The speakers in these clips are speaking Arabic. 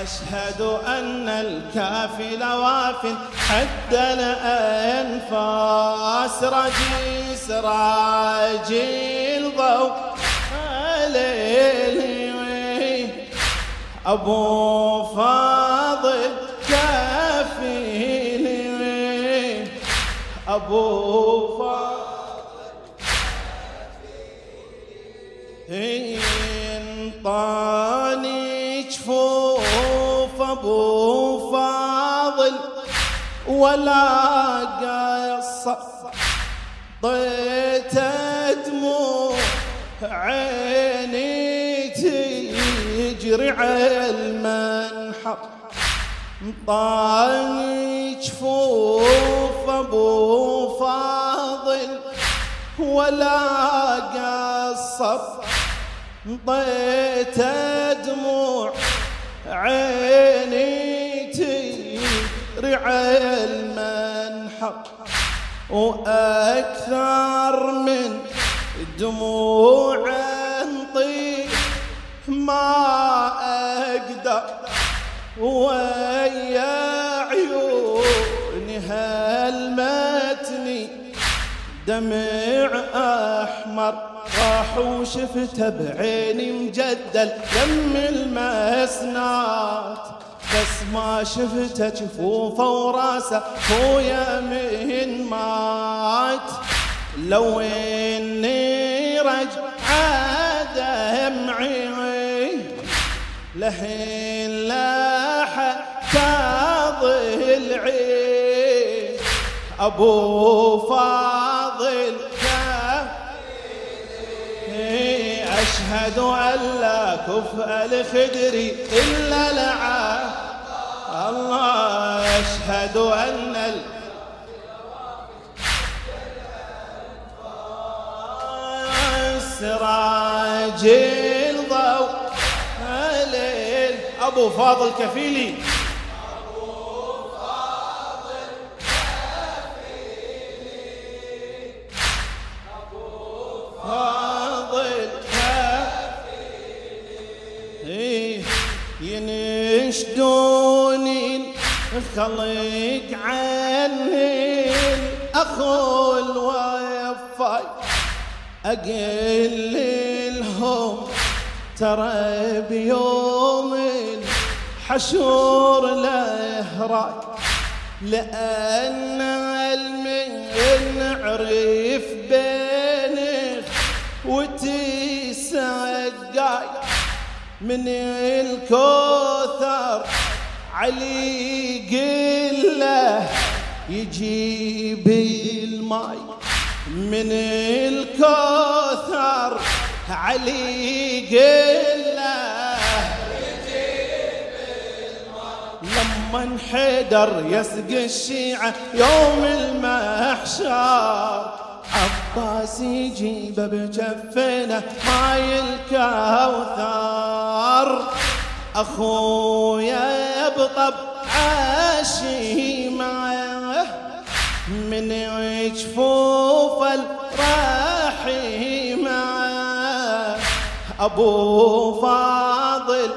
أشهد أن الكافل واف حد الأنفاس رجيس راجي الضوء ليلي أبو فاضل كافيلي أبو فاضل جفوف أبو فاضل ولا قصر ضيت دموع عيني تجري على المنحر. طاني جفوف أبو فاضل ولا قصر طيت دموع عيني على المنحر وأكثر من دموع انطي ما أقدر ويا عيوني هالمتني دمع أحمر راح وشفته بعيني مجدل دم المسنات بس ما شفته جفوفه وراسة خويا من مات. لو إني رجع دمعي لحين لاح ضلعي أبو فاضل أشهد أن لا كفء لخدري إلا لعا. الله أشهد أن ال... سراج الضوء. الليل أبو فاضل كفيلي. فاضل خليك عني اخو الوفاي أقل لهم. ترى بيوم الحشور له راي لأن المن عرف بينك وتسقاي من الكوثر علي قلة يجيب الماي من الكوثر علي قلة لما انحدر يسقي الشيعة يوم المحشر. عباس يجيب بجفنه ماي الكوثر. أخويا يبطب عاشي معه من جفوف الرحيمة أبو فاضل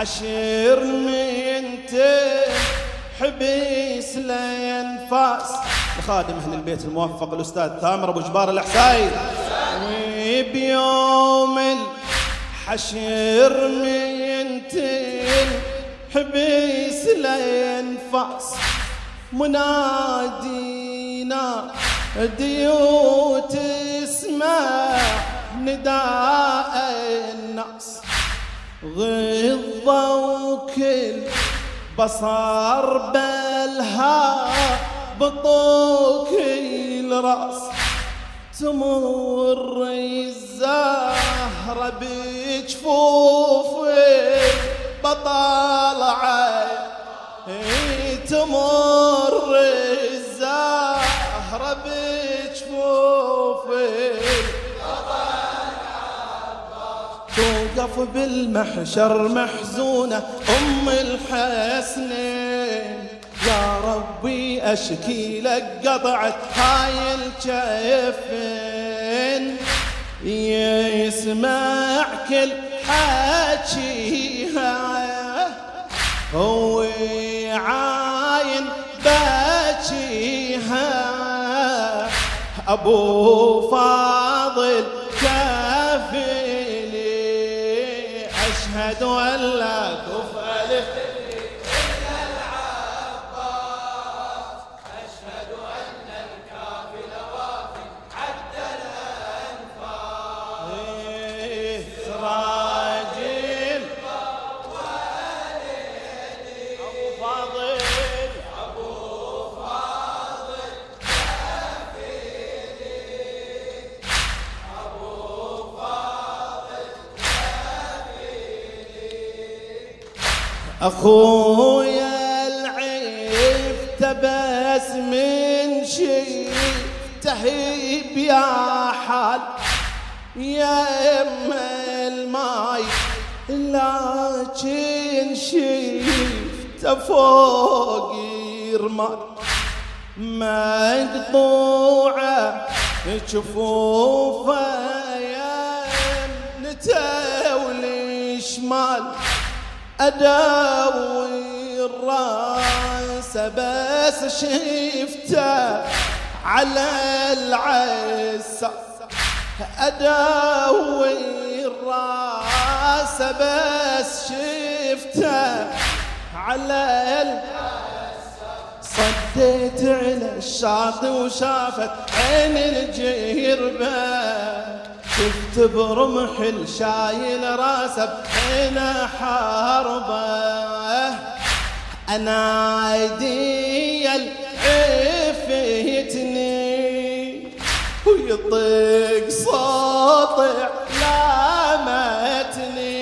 الحشر من حبيس لينفاس لخادم أهل البيت الموفق الأستاذ ثامر أبو جبار الاحساي وبيوم الحشر من حبيس لينفاس منادينا ديو تسمع نداء الناس. غضة وكل بصر بلها بطوك الرأس تمر الزهرة بجفوفك بطلع تمر الزهرة بجفوفك توقف بالمحشر محزونة أم الحسنين يا ربي أشكي لك قطعت هاي الجفن يسمع كل حكيها هو عاين باكيها أبو فاضل أشهد أن لا كفء أخويا العيب تبس من شي تهيب يا حال يا أم الماي لكن شفت فوق رمال مقطوعة جفوفه يا نتاول اداوي الراس بس شفته على العسى اداوي الراس بس شفته على صديت على الشاطئ وشافت عين الجيربه شفت برمح الشايل راسه بحين حربه أنا ايدي عفيتني ويطق صوت لامتني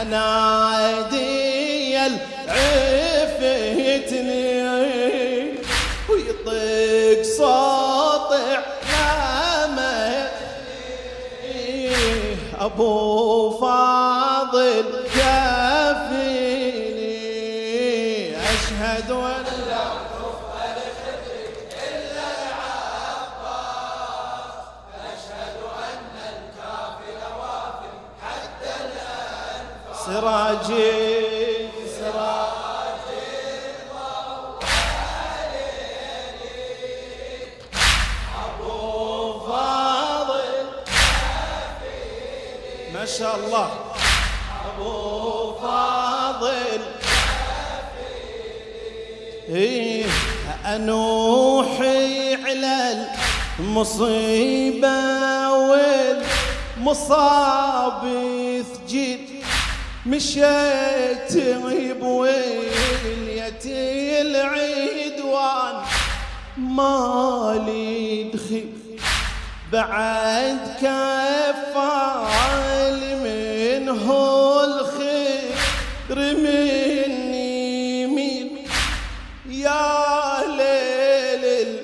أنا ايدي أبو فاضل كافيني. أشهد أن لا سراجي شاء الله. أبو فاضل. إيه أنوحي على المصيبة والمصاب ثجيل مشيت بويليتي العدوان. مالي دخيل. بعد كفال منه الخير مني مين؟ يا ليل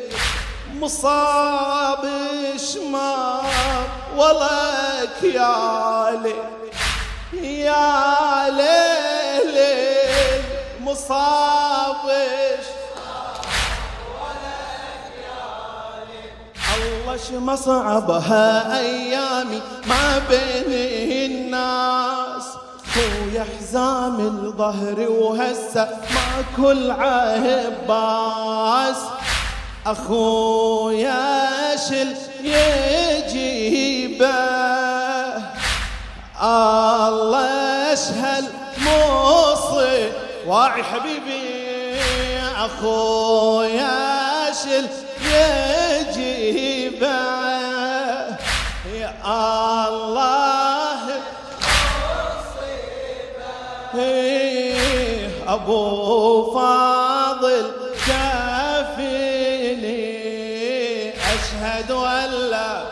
المصاب شمار ولك يا ليل يا ليل المصاب الله مصعبها أيامي ما بين الناس. خويا حزام الظهر وهسه ما كل عباس أخويا شل يجيبه؟ الله اشهل موصي. واعي حبيبي أخويا شل يجيبه أبو فاضل كافيني أشهد أن لا